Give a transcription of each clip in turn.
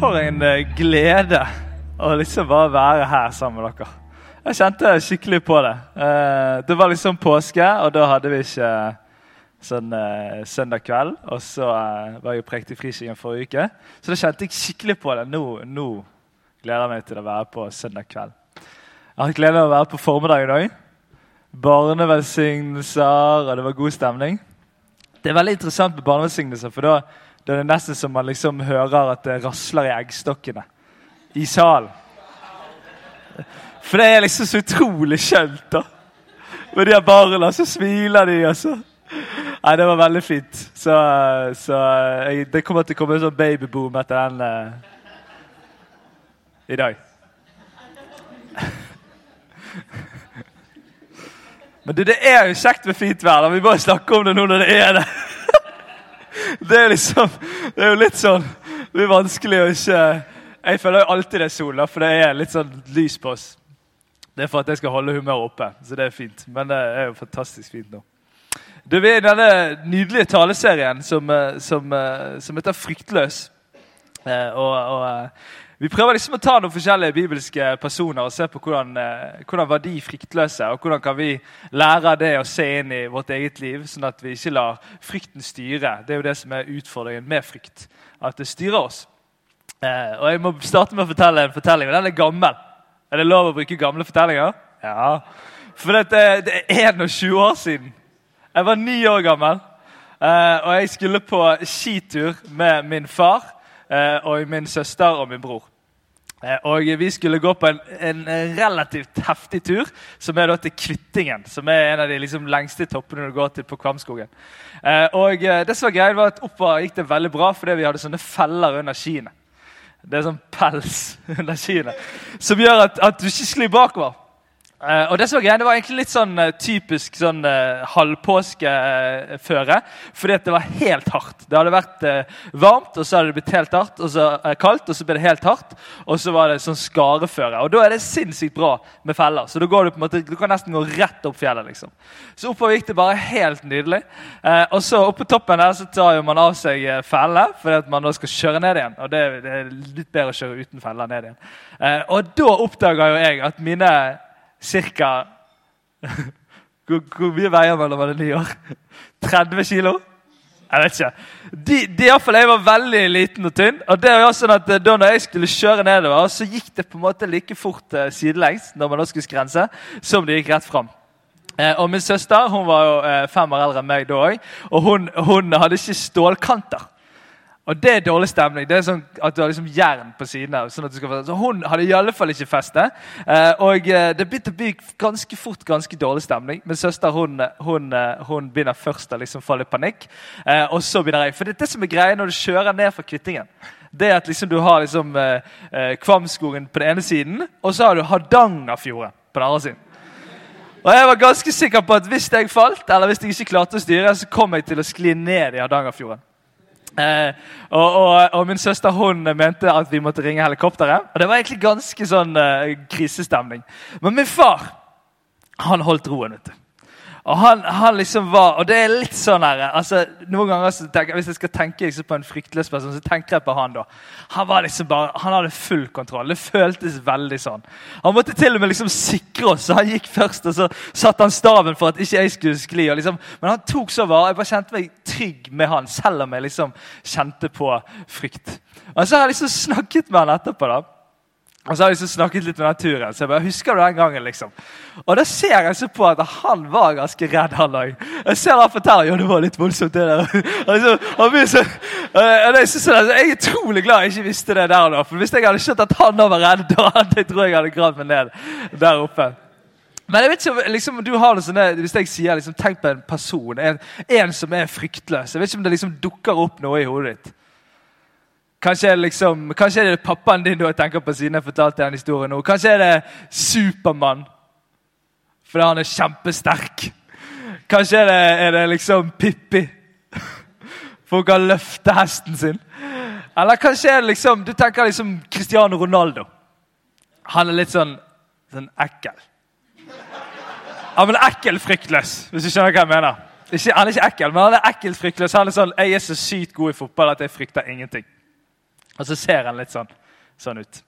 For en eh, glede å liksom bare være her sammen med dere. Jeg kjente skikkelig på det. Eh, Det var liksom påske, og da hadde vi ikke sånn eh, søndag kveld. Og så var jeg og prekte i Frikirken forrige uke, så da kjente jeg skikkelig på det. Nå, nå gleder jeg meg til å være på søndag kveld. Jeg har gleden av å være på formiddagen òg. Barnevelsignelser, og det var god stemning. Det er veldig interessant med barnevelsignelser, for da, da er nesten som man liksom hører at det rasler i eggstokkene i salen. For det er liksom så utrolig skjønt, da. Med de her barna, så smiler de, og så Nei, det var veldig fint. Så, så jeg, det kommer til å komme en sånn babyboom etter den eh, i dag. Men du, det er jo kjekt med fint vær. da. Vi må snakke om det nå når det er det. Det er liksom Det er jo litt sånn Det blir vanskelig å ikke Jeg føler jo alltid det er sol, for det er litt sånn lys på oss. Det er for at jeg skal holde humøret oppe, så det er fint. Men det er jo fantastisk fint nå. Du, Vi er i denne nydelige taleserien som, eh, som, eh, som heter 'Fryktløs'. Eh, og, og Vi prøver liksom å ta noen forskjellige bibelske personer og se på hvordan, eh, hvordan var de fryktløse. Og hvordan kan vi lære det å se inn i vårt eget liv, sånn at vi ikke lar frykten styre. Det er jo det som er utfordringen med frykt. At det styrer oss. Eh, og Jeg må starte med å fortelle en fortelling. og Den er gammel. Er det lov å bruke gamle fortellinger? Ja. For det, det er 21 år siden. Jeg var ni år gammel, eh, og jeg skulle på skitur med min far eh, og min søster og min bror. Eh, Og Vi skulle gå på en, en relativt heftig tur, som er da til Kvittingen. Som er en av de liksom lengste toppene du går til på Kvamskogen. Eh, Og eh, det som var greia var at Oppover gikk det veldig bra fordi vi hadde sånne feller under skiene. Det er sånn pels under skiene som gjør at, at du ikke sklir bakover. Eh, og Det var greit, det var egentlig litt sånn uh, typisk sånn uh, halvpåskeføre. fordi at det var helt hardt. Det hadde vært varmt, og så hadde det blitt helt hardt, og så kaldt, og så ble det helt hardt. Og så var det sånn skareføre. Og da er det sinnssykt bra med feller. Så da går du på en måte, du kan nesten gå rett opp fjellet. liksom. Så oppover gikk det bare helt nydelig. Og så oppe på toppen der så tar jo man av seg fellene fordi at man da skal kjøre ned igjen. Og det, det er litt bedre å kjøre uten feller ned igjen. Og da oppdaga jo jeg at mine ca. hvor, hvor mye veier man når man er ni år? 30 kilo? Jeg vet ikke. De, de i hvert fall, Jeg var veldig liten og tynn. og det var jo sånn at eh, da når jeg skulle kjøre nedover, så gikk det på en måte like fort eh, sidelengs når man da skulle skrense, som det gikk rett fram. Eh, og min søster hun var jo fem år eldre enn meg da òg, og hun, hun hadde ikke stålkanter. Og det er dårlig stemning. Det er sånn at du har liksom jern på siden av. Sånn at du skal, feste. så hun hadde i alle fall ikke feste. Eh, og eh, det begynte å bli ganske fort ganske dårlig stemning. Min søster hun, hun, eh, hun begynner først å liksom falle i panikk. Og så begynner jeg. For det er det som er greia når du kjører ned fra Kvittingen. Det er at liksom du har liksom Kvamskogen på den ene siden, og så har du Hardangerfjorden på den andre siden. Og jeg var ganske sikker på at hvis jeg falt, eller hvis jeg ikke klarte å styre, så kom jeg til å skli ned i Hardangerfjorden. Eh, og, og, og min søster hun mente at vi måtte ringe helikopteret. Og det var egentlig ganske sånn eh, krisestemning. Men min far han holdt roen. vet. Og han, han liksom var, og det er litt sånn her, altså noen ganger så tenker, Hvis jeg skal tenke liksom på en fryktløs person, så tenker jeg på han da. Han var liksom bare, han hadde full kontroll. Det føltes veldig sånn. Han måtte til og med liksom sikre oss, så han gikk først, og så satte han staven for at ikke jeg skulle skli. og liksom, Men han tok så vare. Jeg bare kjente meg trygg med han, selv om jeg liksom kjente på frykt. Og så har jeg liksom snakket med han etterpå. da. Og så har jeg så snakket litt med naturen. så jeg bare, husker du den gangen liksom? Og da ser jeg så på at han var ganske redd, han òg. Jeg ser han forteller jo det var litt voldsomt. det der. Liksom, han blir så, eh, og det er så sånn, jeg er utrolig glad jeg ikke visste det der. da. For Hvis jeg hadde skjønt at han var redd, da hadde jeg tror jeg hadde gravd meg ned der oppe. Men jeg vet ikke, om- liksom, du har det sånne, Hvis jeg sier liksom, tenk på en person, en, en som er fryktløs Jeg vet ikke om det liksom dukker opp noe i hodet ditt. Kanskje er, det liksom, kanskje er det pappaen din du har tenkt på siden jeg fortalte den historien nå. Kanskje er det Supermann, fordi han er kjempesterk. Kanskje er det, er det liksom Pippi, for hun kan løfte hesten sin. Eller kanskje er det liksom, du tenker liksom Cristiano Ronaldo. Han er litt sånn, sånn ekkel. Ja, men ekkel fryktløs, hvis du skjønner hva jeg mener. Ikke, han er ikke ekkel, men han er ekkelt fryktløs. Han er sånn, Jeg er så sykt god i fotball at jeg frykter ingenting. Og så ser han litt sånn, sånn ut.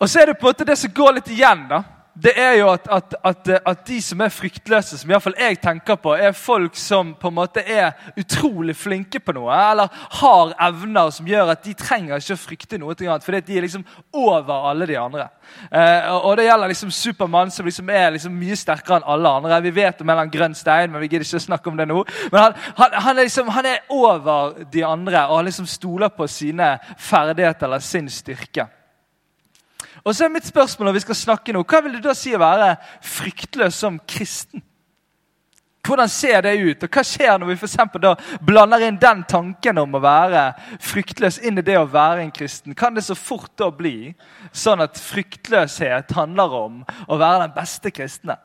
Og så er det på en måte det som går litt igjen. da det er jo at, at, at, at, de som er fryktløse, som iallfall jeg tenker på, er folk som på en måte er utrolig flinke på noe, eller har evner som gjør at de trenger ikke å frykte noe annet, fordi de er liksom over alle de andre. Eh, og Det gjelder liksom Supermann, som liksom er liksom mye sterkere enn alle andre. Vi vet om en grønn stein, men vi gidder ikke snakke om det nå. Men han, han, han, er liksom, han er over de andre, og han liksom stoler på sine ferdigheter eller sin styrke. Og så er mitt spørsmål når vi skal snakke nå, Hva vil det da si å være fryktløs som kristen? Hvordan ser det ut? Og Hva skjer når vi for da blander inn den tanken om å være fryktløs inn i det å være en kristen? Kan det så fort da bli sånn at fryktløshet handler om å være den beste kristne?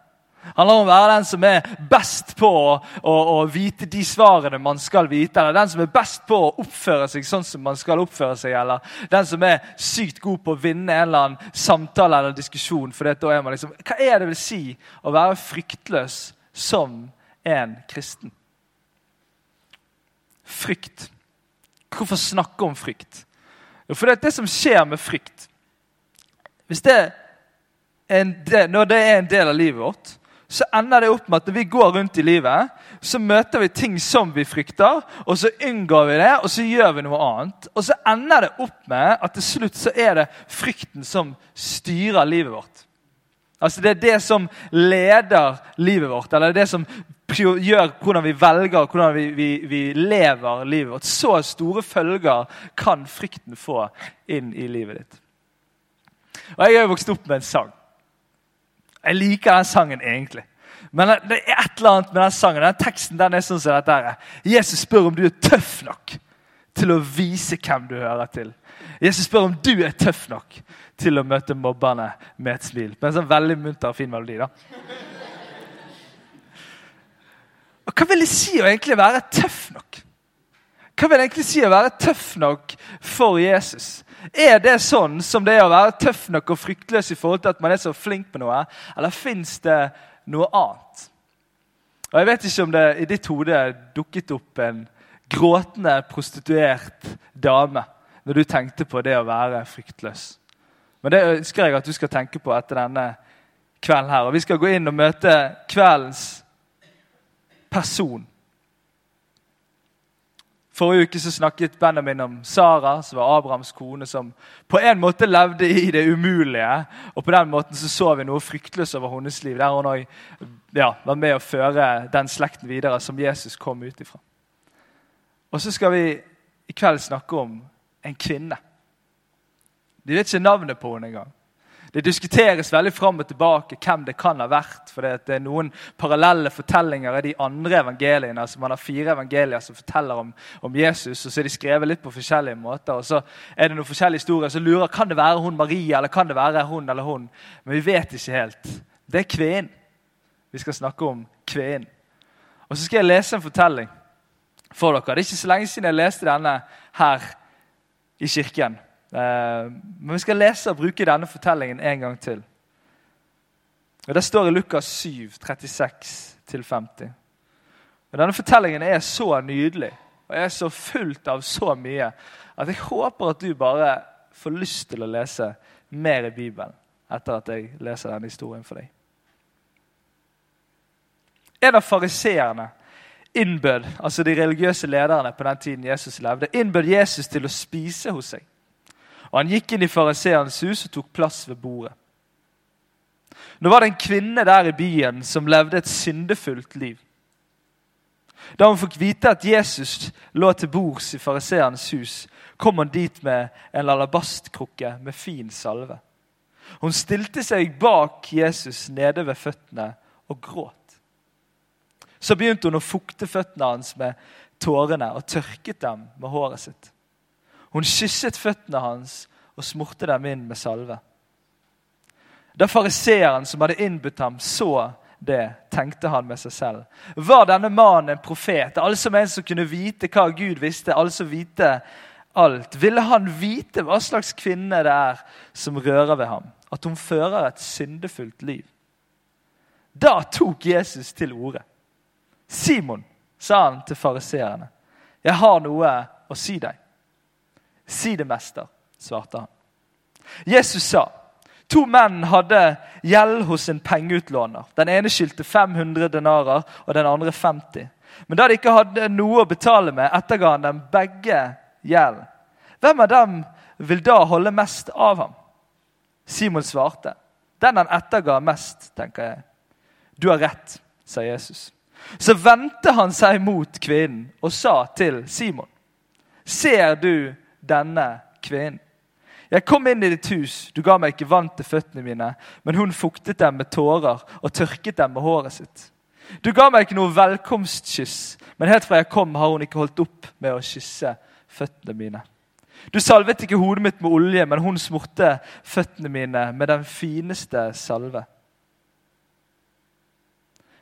Handler om å være den som er best på å, å, vite de svarene man skal vite. Eller den som er best på å oppføre seg sånn som man skal oppføre seg. Eller den som er sykt god på å vinne en eller annen samtale eller diskusjon. For da er man liksom, Hva er det vil si å være fryktløs som en kristen? Frykt. Hvorfor snakke om frykt? Jo, for det, er det som skjer med frykt Hvis det del, når det er en del av livet vårt, så ender det opp med at når vi går rundt i livet, så møter vi ting som vi frykter, og så unngår vi det, og så gjør vi noe annet. Og så ender det opp med at til slutt så er det frykten som styrer livet vårt. Altså Det er det som leder livet vårt, eller det som gjør hvordan vi velger, hvordan vi, vi, vi lever livet vårt. Så store følger kan frykten få inn i livet ditt. Og Jeg er jo vokst opp med en sang. Jeg liker den sangen egentlig. Men det er et eller annet med den sangen. Den teksten den er sånn som dette her. Jesus spør om du er tøff nok til å vise hvem du hører til. Jesus spør om du er tøff nok til å møte mobberne med et smil. Med en sånn veldig munter og fin melodi. da. Og Hva vil det si å egentlig være tøff nok? Hva vil det egentlig si å være tøff nok for Jesus? Er det sånn som det er å være tøff nok og fryktløs i forhold til at man er så flink på noe, eller fins det noe annet? Og Jeg vet ikke om det i ditt hode dukket opp en gråtende prostituert dame når du tenkte på det å være fryktløs. Men det ønsker jeg at du skal tenke på etter denne kvelden her. Og Vi skal gå inn og møte kveldens person. Forrige uke så snakket Benjamin om Sara, som var Abrahams kone, som på en måte levde i det umulige. Og på den måten så, så vi noe fryktløst over hennes liv, der hun òg ja, var med å føre den slekten videre som Jesus kom ut ifra. Og så skal vi i kveld snakke om en kvinne. De vet ikke navnet på henne engang. Det diskuteres veldig fram og tilbake hvem det kan ha vært. for Det er noen parallelle fortellinger i de andre evangeliene. altså Man har fire evangelier som forteller om, om, Jesus, og så er de skrevet litt på forskjellige måter. og Så er det noen forskjellige historier som lurer kan det være hun Maria eller kan det være hun eller hun. Men vi vet ikke helt. Det er kvinnen. Vi skal snakke om kvinnen. Og så skal jeg lese en fortelling for dere. Det er ikke så lenge siden jeg leste denne her i kirken. Eh, men vi skal lese og bruke denne fortellingen en gang til. Og Det står i Lukas 7, 36-50. Og Denne fortellingen er så nydelig og er så fullt av så mye at jeg håper at du bare får lyst til å lese mer i Bibelen etter at jeg leser denne historien for deg. En av fariseerne innbød, altså de religiøse lederne på den tiden Jesus levde, innbød Jesus til å spise hos seg. Og Han gikk inn i fariseerens hus og tok plass ved bordet. Nå var det en kvinne der i byen som levde et syndefullt liv. Da hun fikk vite at Jesus lå til bords i fariseerens hus, kom hun dit med en alabastkrukke med fin salve. Hun stilte seg bak Jesus nede ved føttene og gråt. Så begynte hun å fukte føttene hans med tårene og tørket dem med håret sitt. Hun kysset føttene hans og smurte dem inn med salve. Da fariseeren som hadde innbudt ham, så det, tenkte han med seg selv. Var denne mannen en profet, altså en som kunne vite hva Gud visste, altså vite alt? Ville han vite hva slags kvinne det er som rører ved ham? At hun fører et syndefullt liv? Da tok Jesus til orde. Simon, sa han til fariseerne, jeg har noe å si deg. Si det, mester, svarte han. Jesus sa, To menn hadde gjeld hos en pengeutlåner. Den ene skyldte 500 denarer og den andre 50. Men da de ikke hadde noe å betale med, etterga han dem begge gjeld. Hvem av dem vil da holde mest av ham? Simon svarte. Den han etterga mest, tenker jeg. Du har rett, sa Jesus. Så vendte han seg mot kvinnen og sa til Simon.: Ser du denne kvinnen? Jeg kom inn i ditt hus, du ga meg ikke vann til føttene mine, men hun fuktet dem med tårer og tørket dem med håret sitt. Du ga meg ikke noe velkomstkyss, men helt fra jeg kom, har hun ikke holdt opp med å kysse føttene mine. Du salvet ikke hodet mitt med olje, men hun smurte føttene mine med den fineste salve.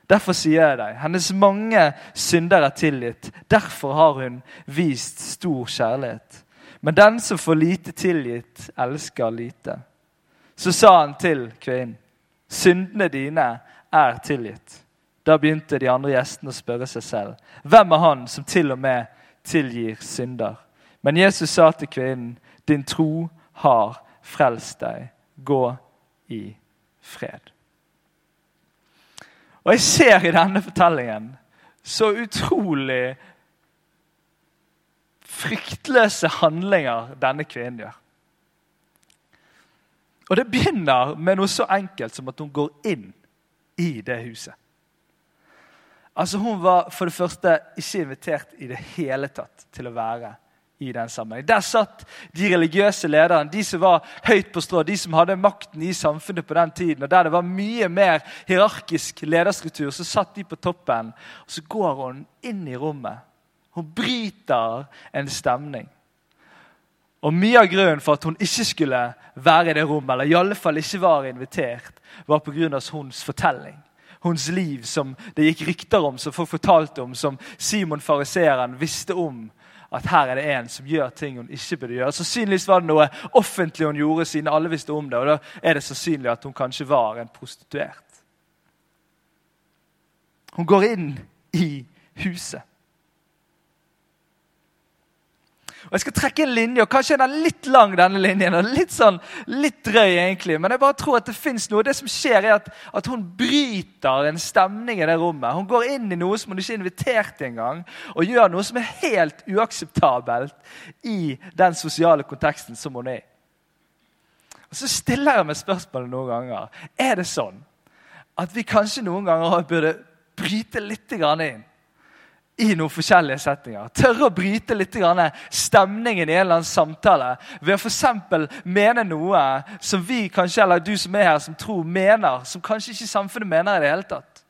Derfor sier jeg deg, hennes mange synder er tilgitt. Derfor har hun vist stor kjærlighet. Men den som får lite tilgitt, elsker lite. Så sa han til kvinnen, syndene dine er tilgitt. Da begynte de andre gjestene å spørre seg selv, hvem er han som til og med tilgir synder? Men Jesus sa til kvinnen, din tro har frelst deg. Gå i fred. Og Jeg ser i denne fortellingen så utrolig fryktløse handlinger denne kvinnen gjør. Og Det begynner med noe så enkelt som at hun går inn i det huset. Altså Hun var for det første ikke invitert i det hele tatt til å være i den sammenheng. Der satt de religiøse lederne, de som var høyt på strå, de som hadde makten i samfunnet på den tiden. og Der det var mye mer hierarkisk lederstruktur, så satt de på toppen. Og Så går hun inn i rommet hun bryter en stemning. Og Mye av grunnen for at hun ikke skulle være i det rommet, eller i alle fall ikke var invitert, var pga. hennes fortelling. Hennes liv som det gikk rykter om, som folk fortalte om, som Simon fariseeren visste om. At her er det en som gjør ting hun ikke burde gjøre. Sannsynligvis var det noe offentlig hun gjorde, siden alle visste om det. Og da er det sannsynlig at hun kanskje var en prostituert. Hun går inn i huset. Og Jeg skal trekke en linje, og kanskje den er litt lang, denne linjen. og Litt sånn, litt drøy, egentlig. Men jeg bare tror at det fins noe. Det som skjer, er at, at, hun bryter en stemning i det rommet. Hun går inn i noe som hun ikke er invitert i engang, og gjør noe som er helt uakseptabelt i den sosiale konteksten som hun er i. Og Så stiller jeg meg spørsmålet noen ganger. Er det sånn at vi kanskje noen ganger burde bryte litt inn i noen forskjellige settinger. Tørre å bryte litt stemningen i en eller annen samtale ved å f.eks. mene noe som vi kanskje, eller du som er her, som tror mener, som kanskje ikke samfunnet mener i det hele tatt.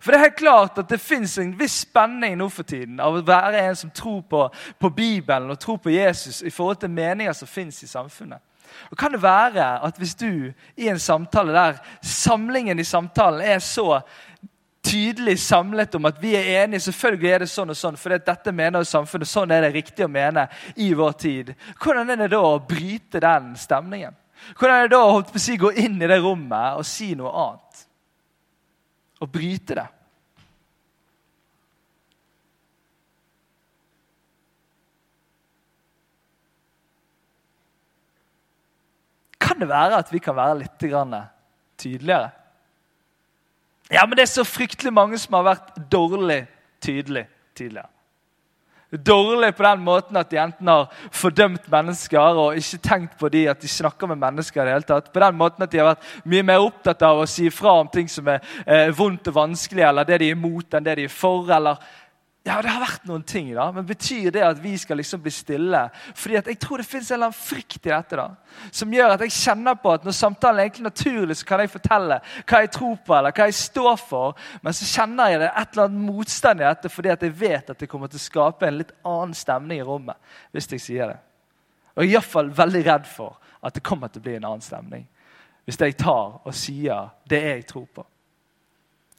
For det er helt klart at det fins en viss spenning nå for tiden av å være en som tror på, på Bibelen og tror på Jesus i forhold til meninger som fins i samfunnet. Og Kan det være at hvis du i en samtale der samlingen i samtalen er så tydelig samlet om at vi er enige. Selvfølgelig er det sånn og sånn, for dette mener samfunnet. Sånn er det riktig å mene i vår tid. Hvordan er det da å bryte den stemningen? Hvordan er det da å si, gå inn i det rommet og si noe annet? Og bryte det? Kan det være at vi kan være litt tydeligere? Ja, men det er så fryktelig mange som har vært dårlig tydelig tidligere. Dårlig på den måten at de enten har fordømt mennesker og ikke tenkt på de at de snakker med mennesker. i det hele tatt. På den måten at de har vært mye mer opptatt av å si fra om ting som er eh, vondt og vanskelig, eller det de er imot, enn det de er for. eller Ja, det har vært noen ting, da, men betyr det at vi skal liksom bli stille? Fordi at Jeg tror det fins en eller annen frykt i dette da, som gjør at jeg kjenner på at når samtalen er egentlig naturlig, så kan jeg fortelle hva jeg tror på eller hva jeg står for. Men så kjenner jeg det et eller annet motstand i dette fordi at jeg vet at det kommer til å skape en litt annen stemning i rommet. hvis jeg sier det. Og jeg er iallfall veldig redd for at det kommer til å bli en annen stemning hvis jeg tar og sier det jeg tror på.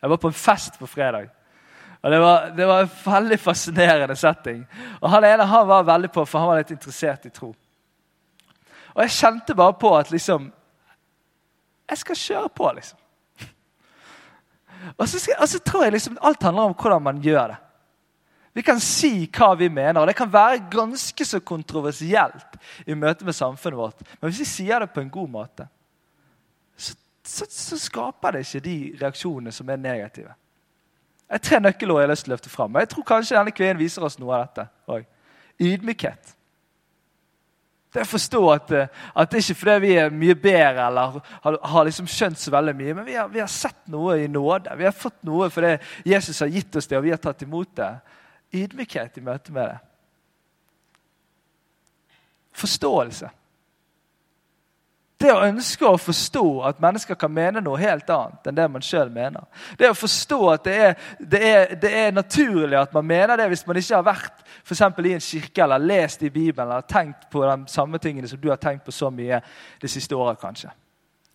Jeg var på en fest på fredag. Og det var, det var, en veldig fascinerende setting. Og Han ene han var veldig på, for han var litt interessert i tro. Og jeg kjente bare på at liksom Jeg skal kjøre på, liksom. Og så, skal, og så tror jeg liksom alt handler om hvordan man gjør det. Vi kan si hva vi mener, og det kan være ganske så kontroversielt i møte med samfunnet vårt. Men hvis vi sier det på en god måte, så, så, så skaper det ikke de reaksjonene som er negative. Det er tre nøkkelord jeg har lyst til å løfte fram. Jeg tror kanskje denne kvinnen viser oss noe av dette. Oi. Ydmykhet. Det å forstå at, eh, at det er ikke fordi vi er mye bedre eller har, har liksom skjønt så veldig mye, men vi har, vi har, sett noe i nåde. Vi har fått noe fordi Jesus har gitt oss det, og vi har tatt imot det. Ydmykhet i møte med det. Forståelse. Det å ønske å forstå at mennesker kan mene noe helt annet enn det man sjøl mener. Det å forstå at det er, det, er, det er, naturlig at man mener det hvis man ikke har vært for i en kirke eller lest i Bibelen eller tenkt på de samme tingene som du har tenkt på så mye det siste året. kanskje.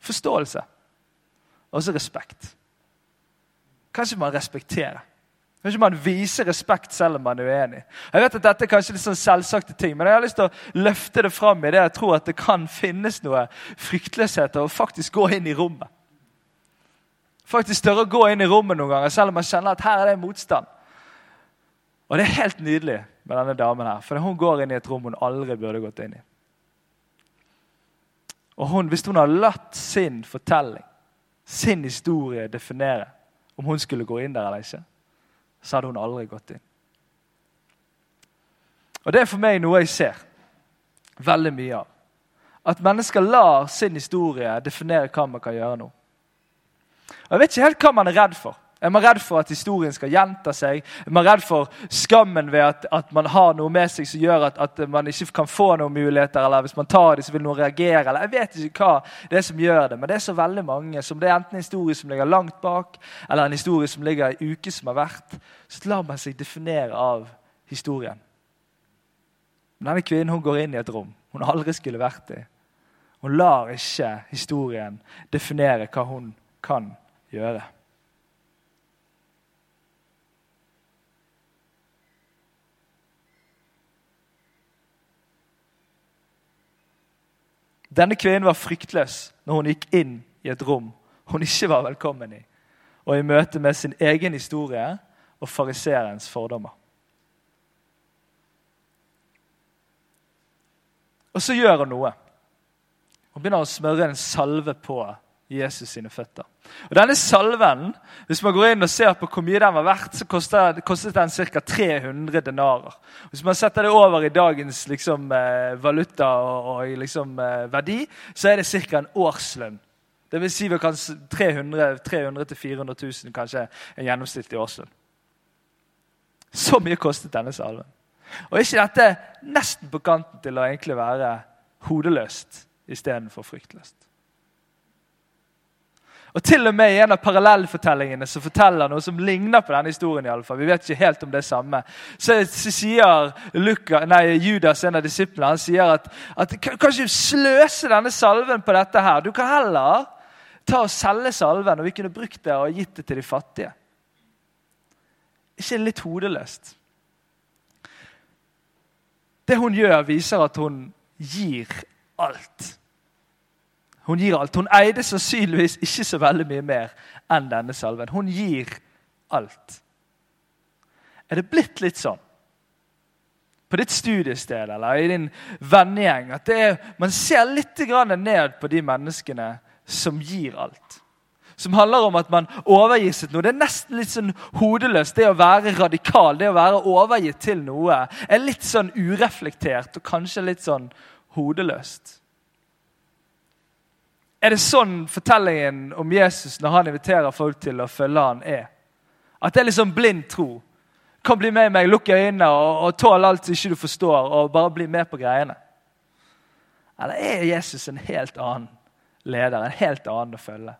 Forståelse. Og så respekt. Kanskje man respekterer. Kanskje man viser respekt selv om man er uenig. Jeg vet at Dette er kanskje litt sånn selvsagte ting, men jeg har lyst til å løfte det fram i det jeg tror at det kan finnes noe fryktløshet å faktisk gå inn i rommet. Faktisk tørre å gå inn i rommet noen ganger, selv om man kjenner at her er det motstand. Og det er helt nydelig med denne damen her, for hun går inn i et rom hun aldri burde gått inn i. Og hun, Hvis hun har latt sin fortelling, sin historie, definere om hun skulle gå inn der eller ikke, så hadde hun aldri gått inn. Og Det er for meg noe jeg ser veldig mye av. At mennesker lar sin historie definere hva man kan gjøre nå. Og Jeg vet ikke helt hva man er redd for. Er man redd for at historien skal gjenta seg? Er man redd for skammen ved at, at man har noe med seg som gjør at, at, man ikke kan få noen muligheter? Eller hvis man tar det, så vil noen reagere? Eller Jeg vet ikke hva det er som gjør det, men det er så veldig mange. som Det er enten en historie som ligger langt bak, eller en historie som ligger i uke som har vært. Så lar man seg definere av historien. Men denne kvinnen hun går inn i et rom hun aldri skulle vært i. Hun lar ikke historien definere hva hun kan gjøre. Denne kvinnen var fryktløs når hun gikk inn i et rom hun ikke var velkommen i, og i møte med sin egen historie og fariseerens fordommer. Og så gjør hun noe. Hun begynner å smøre en salve på Jesus sine føtter. Og Denne salven, hvis man går inn og ser på hvor mye den var verdt, så kostet, kostet den ca. 300 denarer. Hvis man setter det over i dagens liksom, eh, valuta og, og liksom, eh, verdi, så er det ca. en årslønn. Det vil si 300 000-400 000, kanskje en gjennomsnittlig årslønn. Så mye kostet denne salven. Og ikke dette nesten på kanten til å egentlig være hodeløst istedenfor fryktløst? Og Til og med i en av parallellfortellingene som forteller noe som ligner på denne historien, i alle fall. vi vet ikke helt om det er samme, så, sier Luka, nei, Judas, en av disiplene, han sier at, at kan ikke sløse denne salven på dette her. Du kan heller ta og selge salven, og vi kunne brukt det og gitt det til de fattige. ikke litt hodeløst? Det hun gjør, viser at hun gir alt. Hun gir alt. Hun eide sannsynligvis ikke så veldig mye mer enn denne salven. Hun gir alt. Er det blitt litt sånn på ditt studiested eller i din vennegjeng at er, man ser litt ned på de menneskene som gir alt? Som handler om at man overgir seg til noe. Det er nesten litt sånn hodeløst. Det å være radikal, det å være overgitt til noe, er litt sånn ureflektert og kanskje litt sånn hodeløst. Er det sånn fortellingen om Jesus når han inviterer folk til å følge han er? At det er liksom blind tro? Kom, bli med meg, lukk øynene og, og tål alt ikke du forstår, og bare bli med på greiene. Eller er Jesus en helt annen leder, en helt annen å følge?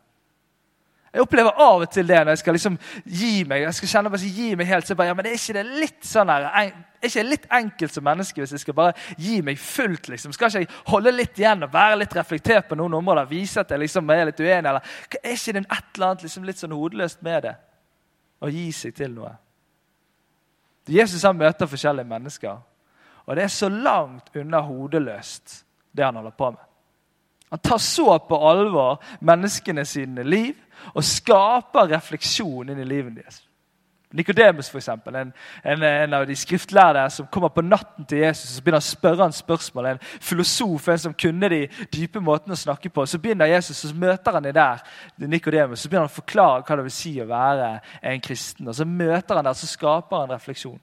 Jeg opplever av og til det når jeg skal liksom gi meg jeg skal kjenne meg, gi meg helt, så bare, ja, men er ikke det litt sånn her, er ikke litt enkelt som menneske hvis jeg skal bare gi meg fullt? liksom? Skal ikke jeg holde litt igjen og være litt reflektert på noen områder? Vise at jeg liksom er litt uenig? eller Er ikke det et eller annet liksom litt sånn hodeløst med det? Å gi seg til noe. Jesus han møter forskjellige mennesker, og det er så langt unna hodeløst, det han holder på med. Han tar så på alvor menneskene sine liv og skaper refleksjon inn i livet deres. Nikodemus, en, en, en av de skriftlærde som kommer på natten til Jesus og begynner å spørre han spørsmål. En filosof, en som kunne de dype måtene å snakke på. Så begynner Jesus, så møter han det der, Nikodemus, så begynner han å forklare hva det vil si å være en kristen. Og Så møter han der, så skaper han refleksjon.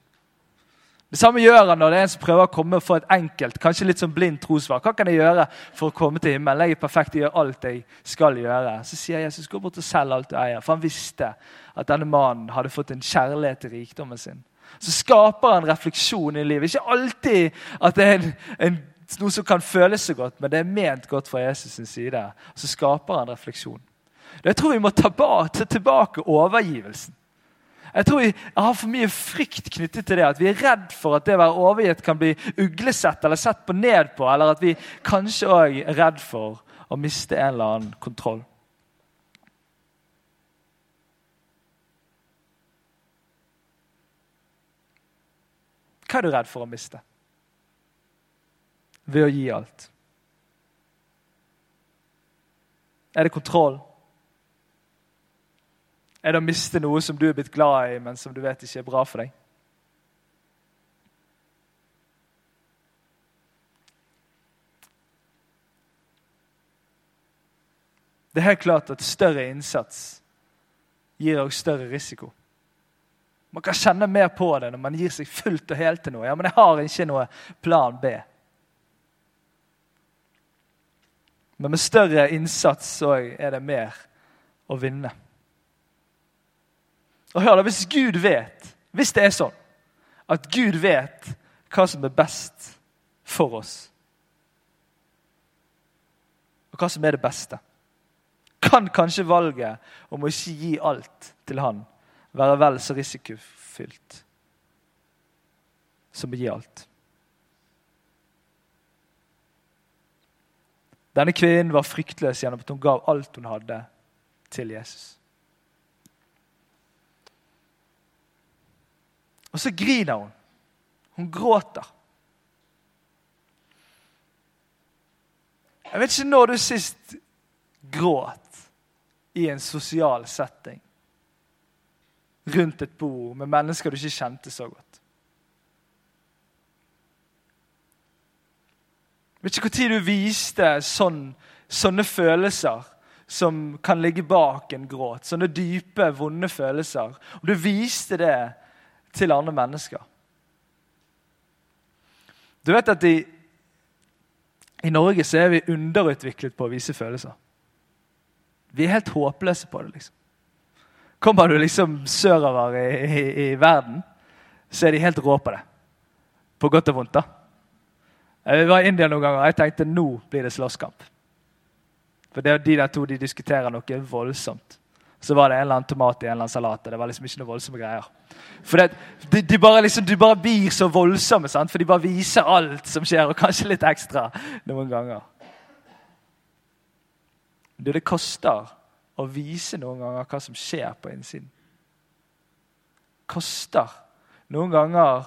Det samme gjør han når det er en som prøver å komme for et enkelt, kanskje litt sånn blindt trosvar. Hva kan jeg gjøre for å komme til himmelen? Jeg er perfekt, jeg gjør alt jeg skal gjøre. Så sier Jesus, gå bort og selg alt du eier. For han visste at denne mannen hadde fått en kjærlighet til rikdommen sin. Så skaper han refleksjon i livet. Ikke alltid at det er en, en, noe som kan føles så godt, men det er ment godt fra Jesus' sin side. Så skaper han refleksjon. Jeg tror vi må ta tilbake overgivelsen. Jeg tror jeg har for mye frykt knyttet til det. At vi er redd for at det å være overgitt kan bli uglesett eller sett på ned på. Eller at vi kanskje òg er redd for å miste en eller annen kontroll. Hva er du redd for å miste? Ved å gi alt. Er det kontroll? Er det å miste noe som du er blitt glad i, men som du vet ikke er bra for deg? Det er helt klart at større innsats gir også større risiko. Man kan kjenne mer på det når man gir seg fullt og helt til noe. Ja, Men jeg har ikke noe plan B. Men med større innsats er det mer å vinne. Og hør da, Hvis Gud vet, hvis det er sånn at Gud vet hva som er best for oss, og hva som er det beste, kan kanskje valget om å ikke gi alt til Han være vel så risikofylt som å gi alt. Denne kvinnen var fryktløs gjennom at hun gav alt hun hadde, til Jesus. Og så griner hun. Hun gråter. Jeg vet ikke når du sist gråt i en sosial setting. Rundt et bord med mennesker du ikke kjente så godt. Jeg vet ikke når du viste sånn, sånne følelser som kan ligge bak en gråt. Sånne dype, vonde følelser. Om du viste det til andre mennesker. Du vet at i, i Norge så er vi underutviklet på å vise følelser. Vi er helt håpløse på det. liksom. Kommer du liksom sørover i, i, i verden, så er de helt rå på det. På godt og vondt. da. Jeg var i India noen ganger og jeg tenkte nå blir det slåsskamp. For det, De der to de diskuterer noe voldsomt. Så var det en eller annen tomat i en eller annen salat. Det var liksom ikke noe voldsomme greier. For det, de, de, bare liksom, de bare blir så voldsomme, sant? for de bare viser alt som skjer, og kanskje litt ekstra noen ganger. Du, det koster å vise noen ganger hva som skjer på innsiden. Koster noen ganger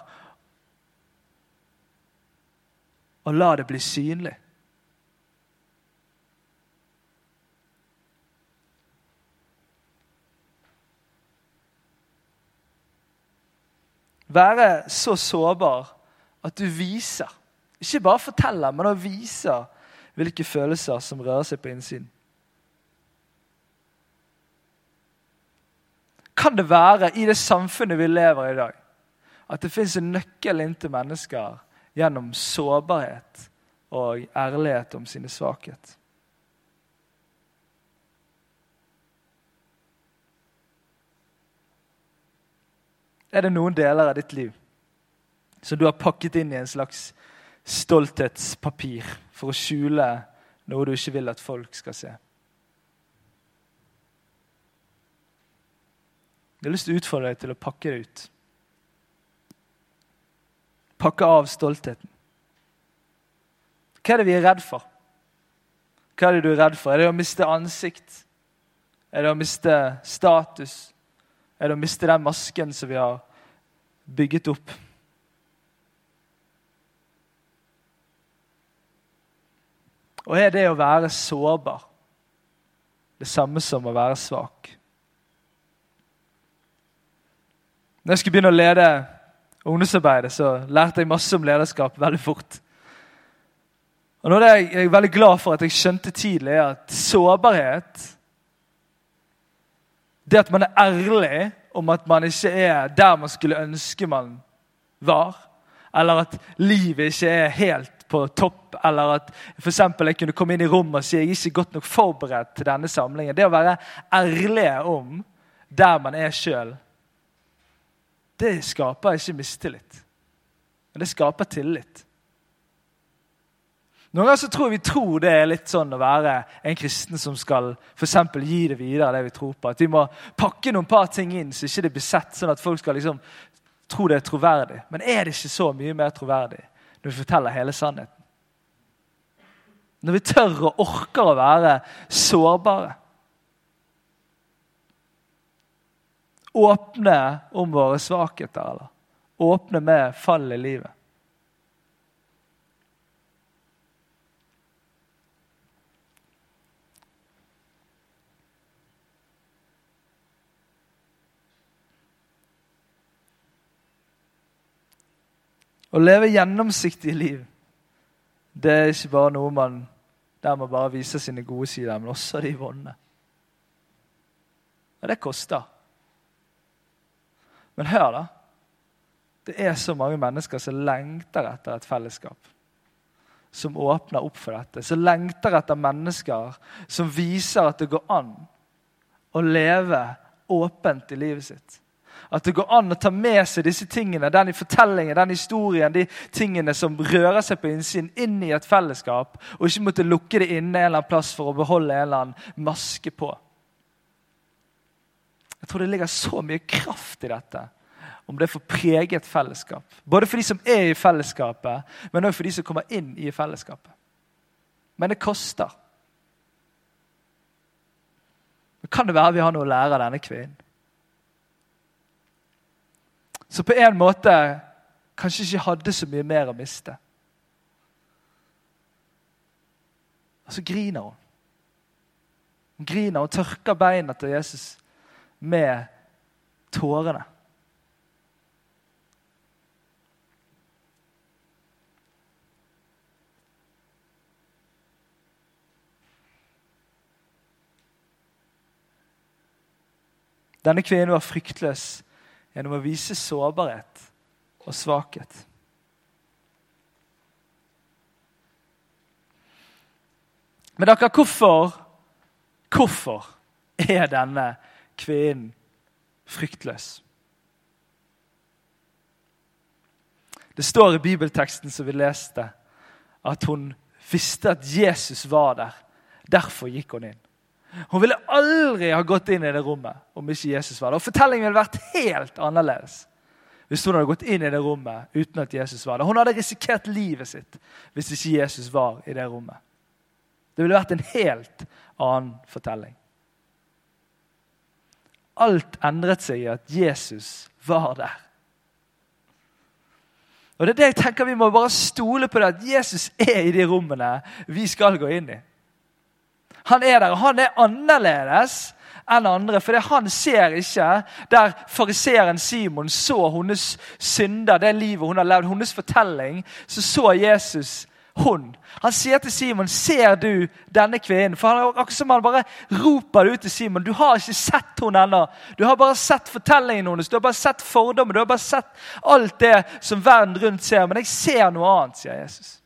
å la det bli synlig. Være så sårbar at du viser. Ikke bare forteller, men også viser hvilke følelser som rører seg på innsiden. Kan det være i det samfunnet vi lever i i dag, at det fins en nøkkel inn til mennesker gjennom sårbarhet og ærlighet om sine svakhet? Er det noen deler av ditt liv som du har pakket inn i en slags stolthetspapir for å skjule noe du ikke vil at folk skal se? Jeg har lyst til å utfordre deg til å pakke det ut. Pakke av stoltheten. Hva er det vi er redd for? Hva er det du er redd for? Er det å miste ansikt? Er det å miste status? Er det å miste den masken som vi har bygget opp? Og er det å være sårbar det samme som å være svak? Når jeg skulle begynne å lede ungdomsarbeidet, så lærte jeg masse om lederskap veldig fort. Og noe jeg er veldig glad for at jeg skjønte tidlig, er at sårbarhet Det at man er ærlig om at man ikke er der man skulle ønske man var, eller at livet ikke er helt på topp, eller at for jeg kunne komme inn i rommet og si jeg er ikke godt nok forberedt til denne samlingen. Det å være ærlige om der man er sjøl, det skaper ikke mistillit. Men det skaper tillit. Noen ganger så tror jeg vi tror det er litt sånn å være en kristen som skal for gi det videre. det vi tror på. At vi må pakke noen par ting inn så ikke det blir sett, sånn at folk skal liksom tro det er troverdig. Men er det ikke så mye mer troverdig når vi forteller hele sannheten? Når vi tør og orker å være sårbare. Åpne om våre svakheter, eller åpne med fall i livet. Å leve gjennomsiktig liv, det er ikke bare noe man der man bare viser sine gode sider, men også de vonde. Og det koster. Men hør, da. Det er så mange mennesker som lengter etter et fellesskap. Som åpner opp for dette. Som lengter etter mennesker som viser at det går an å leve åpent i livet sitt. At det går an å ta med seg disse tingene, den fortellingen, den historien, de tingene som rører seg på innsiden, inn i et fellesskap, og ikke måtte lukke det inne en eller annen plass for å beholde en eller annen maske på. Jeg tror det ligger så mye kraft i dette. Om det får prege et fellesskap. Både for de som er i fellesskapet, men også for de som kommer inn i fellesskapet. Men det koster. Men kan det være vi har noe å lære av denne kvinnen? Så på en måte kanskje ikke hadde så mye mer å miste. Og så griner hun. Hun griner og tørker beina til Jesus med tårene. Denne kvinnen var fryktløs gjennom å vise sårbarhet og svakhet. Men dere, hvorfor, hvorfor er denne kvinnen fryktløs? Det står i bibelteksten som vi leste, at hun visste at Jesus var der. Derfor gikk hun inn. Hun ville aldri ha gått inn i det rommet om ikke Jesus var der. Og Fortellingen ville vært helt annerledes hvis hun hadde gått inn i det rommet uten at Jesus var der. Hun hadde risikert livet sitt hvis ikke Jesus var i det rommet. Det ville vært en helt annen fortelling. Alt endret seg i at Jesus var der. Og det er det jeg tenker Vi må bare stole på det at Jesus er i de rommene vi skal gå inn i. Han er der, og han er annerledes enn andre. For han ser ikke der fariseeren Simon så hennes synder, det livet hun har levd, hennes fortelling. Så så Jesus hun. Han sier til Simon, 'Ser du denne kvinnen?' For han, akkurat som han bare roper det ut til Simon. 'Du har ikke sett henne ennå. Du har bare sett fortellingen hennes, du har bare sett fordommer, du har bare sett alt det som verden rundt ser.' 'Men jeg ser noe annet', sier Jesus.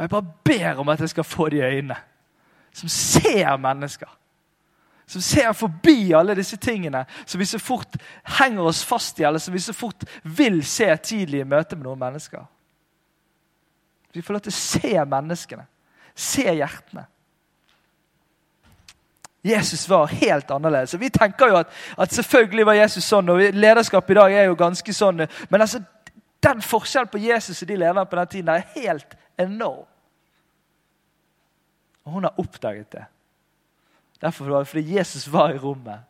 Og Jeg bare ber om at jeg skal få de øynene som ser mennesker. Som ser forbi alle disse tingene som vi så fort henger oss fast i, eller som vi så fort vil se tidlig i møte med noen mennesker. Vi får lov til å se menneskene, se hjertene. Jesus var helt annerledes. Og Vi tenker jo at, at selvfølgelig var Jesus sånn, og lederskap i dag er jo ganske sånn. Men altså, den forskjellen på Jesus og de lederne på den tiden er helt enorm. Og hun har oppdaget det. Derfor var det fordi Jesus var i rommet,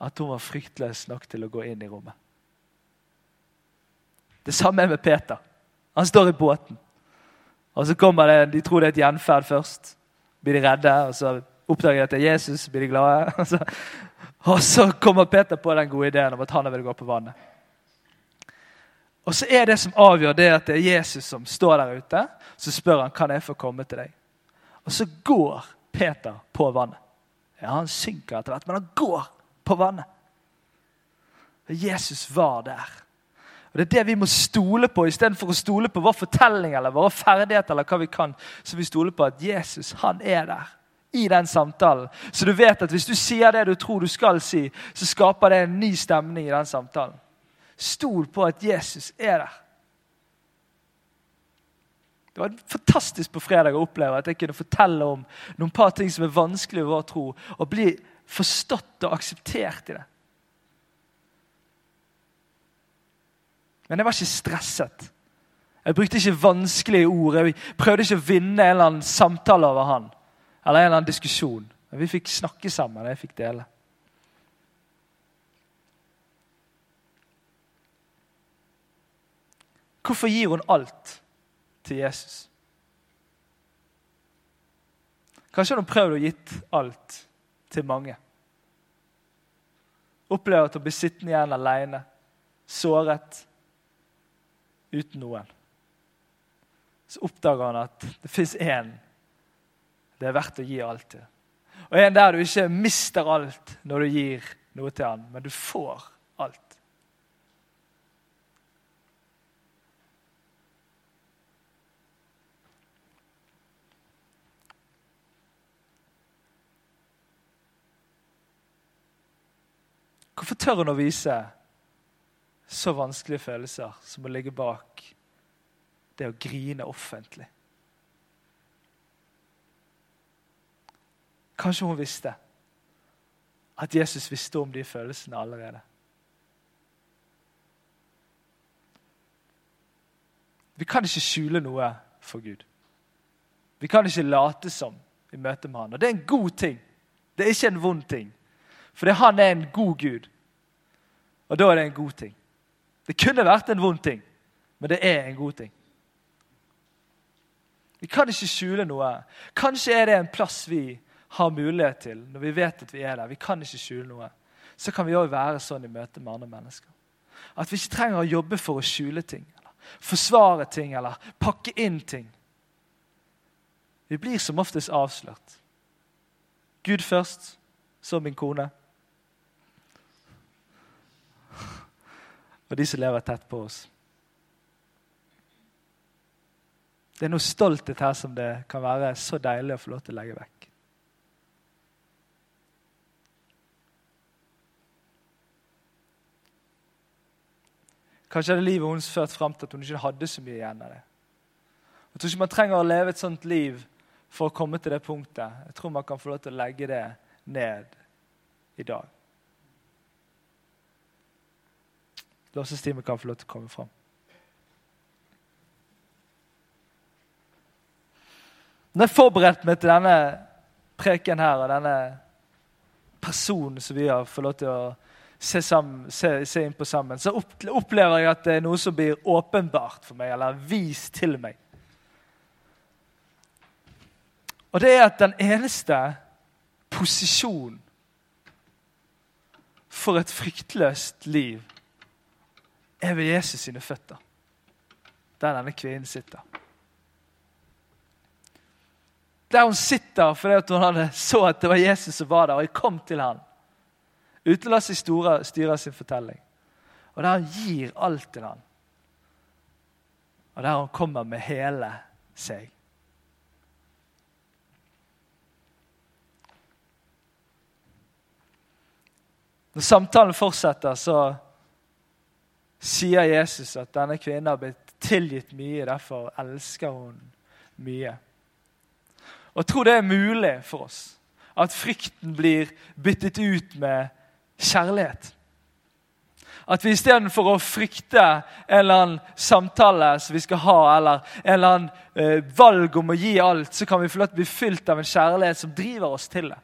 at hun var fryktløs nok til å gå inn i rommet. Det samme er med Peter. Han står i båten. Og så kommer det, De tror det er et gjenferd først. Blir de redde, og så oppdager de at det er Jesus. Blir de glade. Og så, og så kommer Peter på den gode ideen om at han vil gå på vannet. Og så er det som avgjør, det at det er Jesus som står der ute. Så spør han kan jeg få komme til deg. Og så går Peter på vannet. Ja, Han synker etter hvert, men han går på vannet. Og Jesus var der. Og Det er det vi må stole på, istedenfor å stole på vår fortelling eller våre ferdigheter. eller hva vi kan, Så vi stoler på at Jesus han er der i den samtalen. Så du vet at hvis du sier det du tror du skal si, så skaper det en ny stemning i den samtalen. Stol på at Jesus er der. Det var fantastisk på fredag å oppleve at jeg kunne fortelle om noen par ting som er vanskelig i vår tro, og bli forstått og akseptert i det. Men jeg var ikke stresset. Jeg brukte ikke vanskelige ord. Jeg prøvde ikke å vinne en eller annen samtale over han. Eller en eller annen diskusjon. Men vi fikk snakke sammen, og jeg fikk dele. Hvorfor gir hun alt? Til Jesus. Kanskje har hun prøvd å gitt alt til mange. Opplever at å bli sittende igjen alene, såret, uten noen. Så oppdager han at det fins én det er verdt å gi alt til. Og en der du ikke mister alt når du gir noe til han, men du får alt. Hvorfor tør hun å vise så vanskelige følelser som å ligge bak det å grine offentlig? Kanskje hun visste at Jesus visste om de følelsene allerede. Vi kan ikke skjule noe for Gud. Vi kan ikke late som i møte med Han. Og det er en god ting. Det er ikke en vond ting. Fordi han er en god Gud. Og da er det en god ting. Det kunne vært en vond ting, men det er en god ting. Vi kan ikke skjule noe. Kanskje er det en plass vi har mulighet til når vi vet at vi er der. Vi kan ikke skjule noe. Så kan vi òg være sånn i møte med andre mennesker. At vi ikke trenger å jobbe for å skjule ting, eller forsvare ting eller pakke inn ting. Vi blir som oftest avslørt. Gud først, så min kone. Og de som lever tett på oss. Det er noe stolthet her som det kan være så deilig å få lov til å legge vekk. Kanskje hadde livet hennes ført fram til at hun ikke hadde så mye igjen av det. Jeg tror ikke man trenger å leve et sånt liv for å komme til det punktet. Jeg tror man kan få lov til å legge det ned i dag. Låsestimen kan få lov til å komme fram. Når jeg forberedte meg til denne preken her, og denne personen som vi har fått lov til å se, sammen, se, se inn på sammen, så opplever jeg at det er noe som blir åpenbart for meg, eller vist til meg. Og det er at den eneste posisjonen for et fryktløst liv er ved Jesus sine føtter, der denne kvinnen sitter. Der hun sitter fordi hun hadde så at det var Jesus som var der, og jeg kom til ham. Uten å la seg styre sin fortelling. Og der han gir alt til ham. Og der han kommer med hele seg. Når samtalen fortsetter, så sier Jesus at denne kvinnen har blitt tilgitt mye, derfor elsker hun mye. Og jeg tror det er mulig for oss at frykten blir byttet ut med kjærlighet. At vi istedenfor å frykte en eller annen samtale som vi skal ha, eller en eller annen eh, valg om å gi alt, så kan vi få lov til å bli fylt av en kjærlighet som driver oss til det.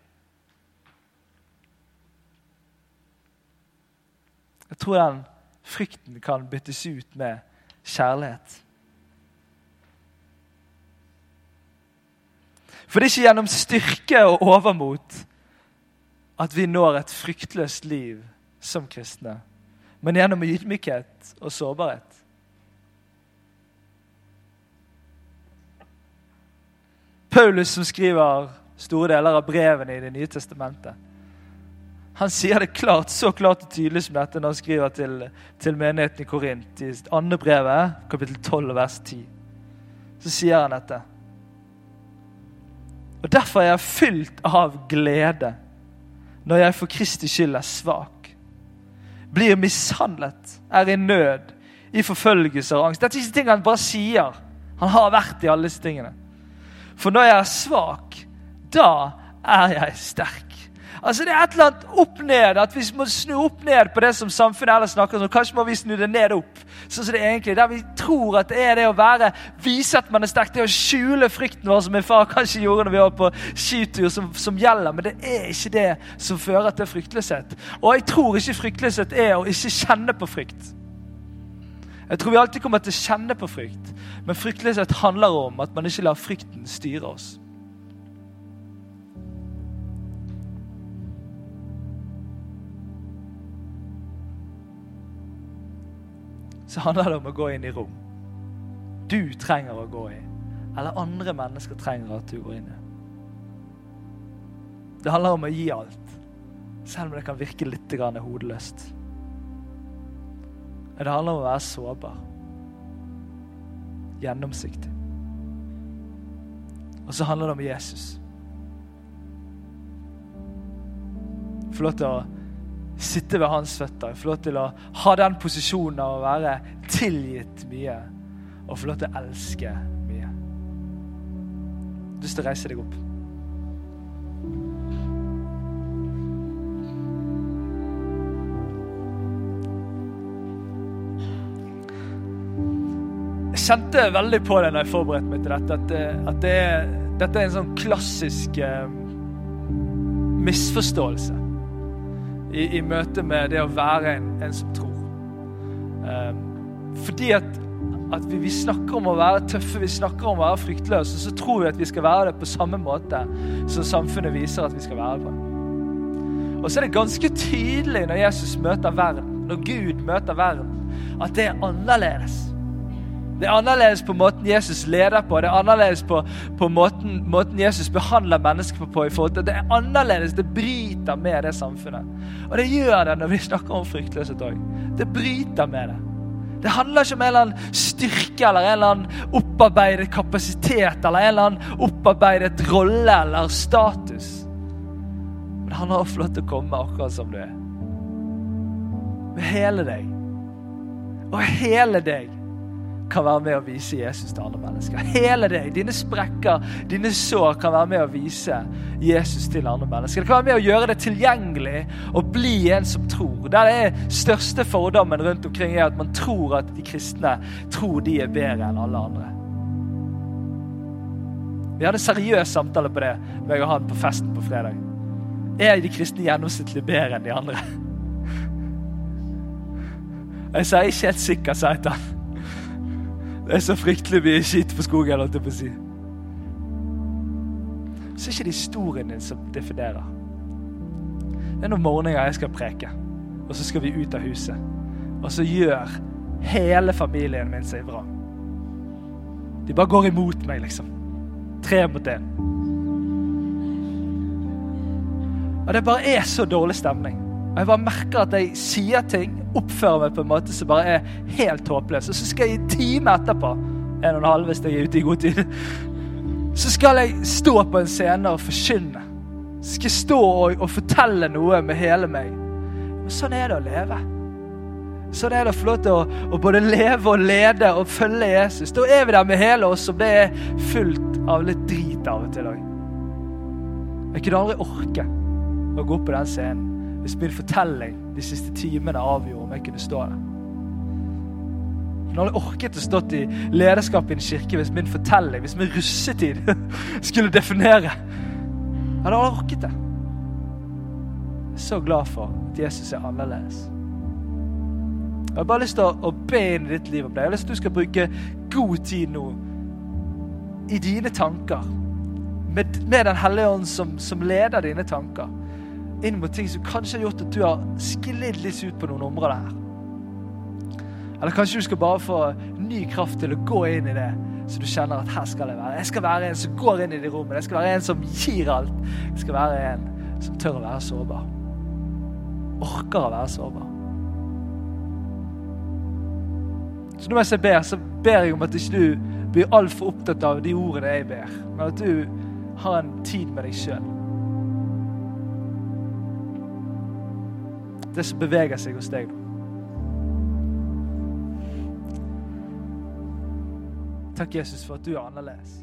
Jeg tror den frykten kan byttes ut med kjærlighet. For det er ikke gjennom styrke og overmot at vi når et fryktløst liv som kristne, men gjennom ydmykhet og sårbarhet. Paulus, som skriver store deler av brevene i Det nye testamentet, han sier det klart, så klart og tydelig som dette når han skriver til, til menigheten i Korint. I andre brevet, kapittel 12, vers 10. Så sier han dette. Og Derfor er jeg fylt av glede når jeg for Kristi skyld er svak. Blir mishandlet, er i nød, i forfølgelse og angst. Dette er ikke ting han bare sier. Han har vært i alle disse tingene. For når jeg er svak, da er jeg sterk. Altså Det er et eller annet opp ned, at vi må snu opp ned på det som samfunnet ellers snakker om. Kanskje må vi snu det ned opp. Sånn som det er egentlig, Der vi tror at det er det å være, vise at man er sterk, det å skjule frykten vår, som min far kanskje gjorde når vi var på skitur, som, som gjelder. Men det er ikke det som fører til fryktløshet. Og jeg tror ikke fryktløshet er å ikke kjenne på frykt. Jeg tror vi alltid kommer til å kjenne på frykt, men fryktløshet handler om at man ikke lar frykten styre oss. Så handler det om å gå inn i rom. Du trenger å gå i, eller andre mennesker trenger at du går inn i. Det handler om å gi alt, selv om det kan virke litt hodeløst. Det handler om å være sårbar. Gjennomsiktig. Og så handler det om Jesus. Få lov til å sitte ved hans føtter, få lov til å ha den posisjonen av å være tilgitt mye og få lov til å elske mye. Du har lyst til å reise deg opp. Jeg kjente veldig på det når jeg forberedte meg til dette, at, at det, dette er en sånn klassisk eh, misforståelse i, i møte med det å være en, en som tror. Um, fordi at, at vi, vi, snakker om å være tøffe, vi snakker om å være fryktløse, så tror vi at vi skal være det på samme måte som samfunnet viser at vi skal være på. Og så er det ganske tydelig når Jesus møter verden, når Gud møter verden, at det er annerledes. Det er annerledes på måten Jesus leder på, det er annerledes på, på måten, måten, Jesus behandler mennesker på. i forhold til Det er annerledes, det bryter med det samfunnet. Og det gjør det når vi snakker om fryktløshet òg. Det bryter med det. Det handler ikke om en eller annen styrke eller en eller annen opparbeidet kapasitet eller en eller annen opparbeidet rolle eller status. Men det handler om å få lov til å komme akkurat som du er. Med hele deg. Og hele deg kan være med å vise Jesus til andre mennesker. Hele deg, dine sprekker, dine sår, kan være med å vise Jesus til andre mennesker. Det kan være med å gjøre det tilgjengelig og bli en som tror. Der det er største fordommen rundt omkring, er at man tror at de kristne tror de er bedre enn alle andre. Vi hadde en seriøs samtale på det meg og han på festen på fredag. Er de kristne gjennomsnittlig bedre enn de andre? Jeg sa ikke helt sikker, sa jeg til han. Det er så fryktelig mye skitt på skogen, holdt jeg på å si. Så er ikke det historien din som definerer. Det er noen morgener jeg skal preke, og så skal vi ut av huset. Og så gjør hele familien min seg bra. De bare går imot meg, liksom. Tre mot én. Og det bare er så dårlig stemning. Og jeg bare merker at jeg sier ting, oppfører meg på en måte som bare er helt håpløs. Og så skal jeg i time etterpå, en og en halv hvis jeg er ute i god tid, så skal jeg stå på en scene og forkynne. Skal jeg stå og, og fortelle noe med hele meg. sånn er det å leve. Sånn er det å få lov til å, både leve og lede og følge Jesus. Da er vi der med hele oss, og det er fullt av litt drit av og til òg. Jeg kunne aldri orke å gå på den scenen hvis min fortelling de siste timene avgjorde om jeg kunne stå der. Jeg hadde jeg orket å stått i lederskap i en kirke hvis min fortelling, hvis min russetid, skulle definere. Jeg hadde aldri orket det. Jeg er så glad for at Jesus er annerledes. Jeg har bare lyst til å be inn i ditt liv om det. Jeg har lyst til at du skal bruke god tid nå i dine tanker. Med, med Den hellige ånd som, som, leder dine tanker. Inn mot ting som kanskje har gjort at du har sklidd litt ut på noen områder her. Eller kanskje du skal bare få ny kraft til å gå inn i det. Så du kjenner at her skal jeg være. Jeg skal være en som går inn i de rommene. Jeg skal være en som gir alt. Jeg skal være en som tør å være sårbar. Orker å være sårbar. Så når jeg ber, så ber jeg om at ikke du blir altfor opptatt av de ordene jeg ber, men at du har en tid med deg sjøl. Det som beveger seg hos deg. Takk, Jesus, for at du er annerledes.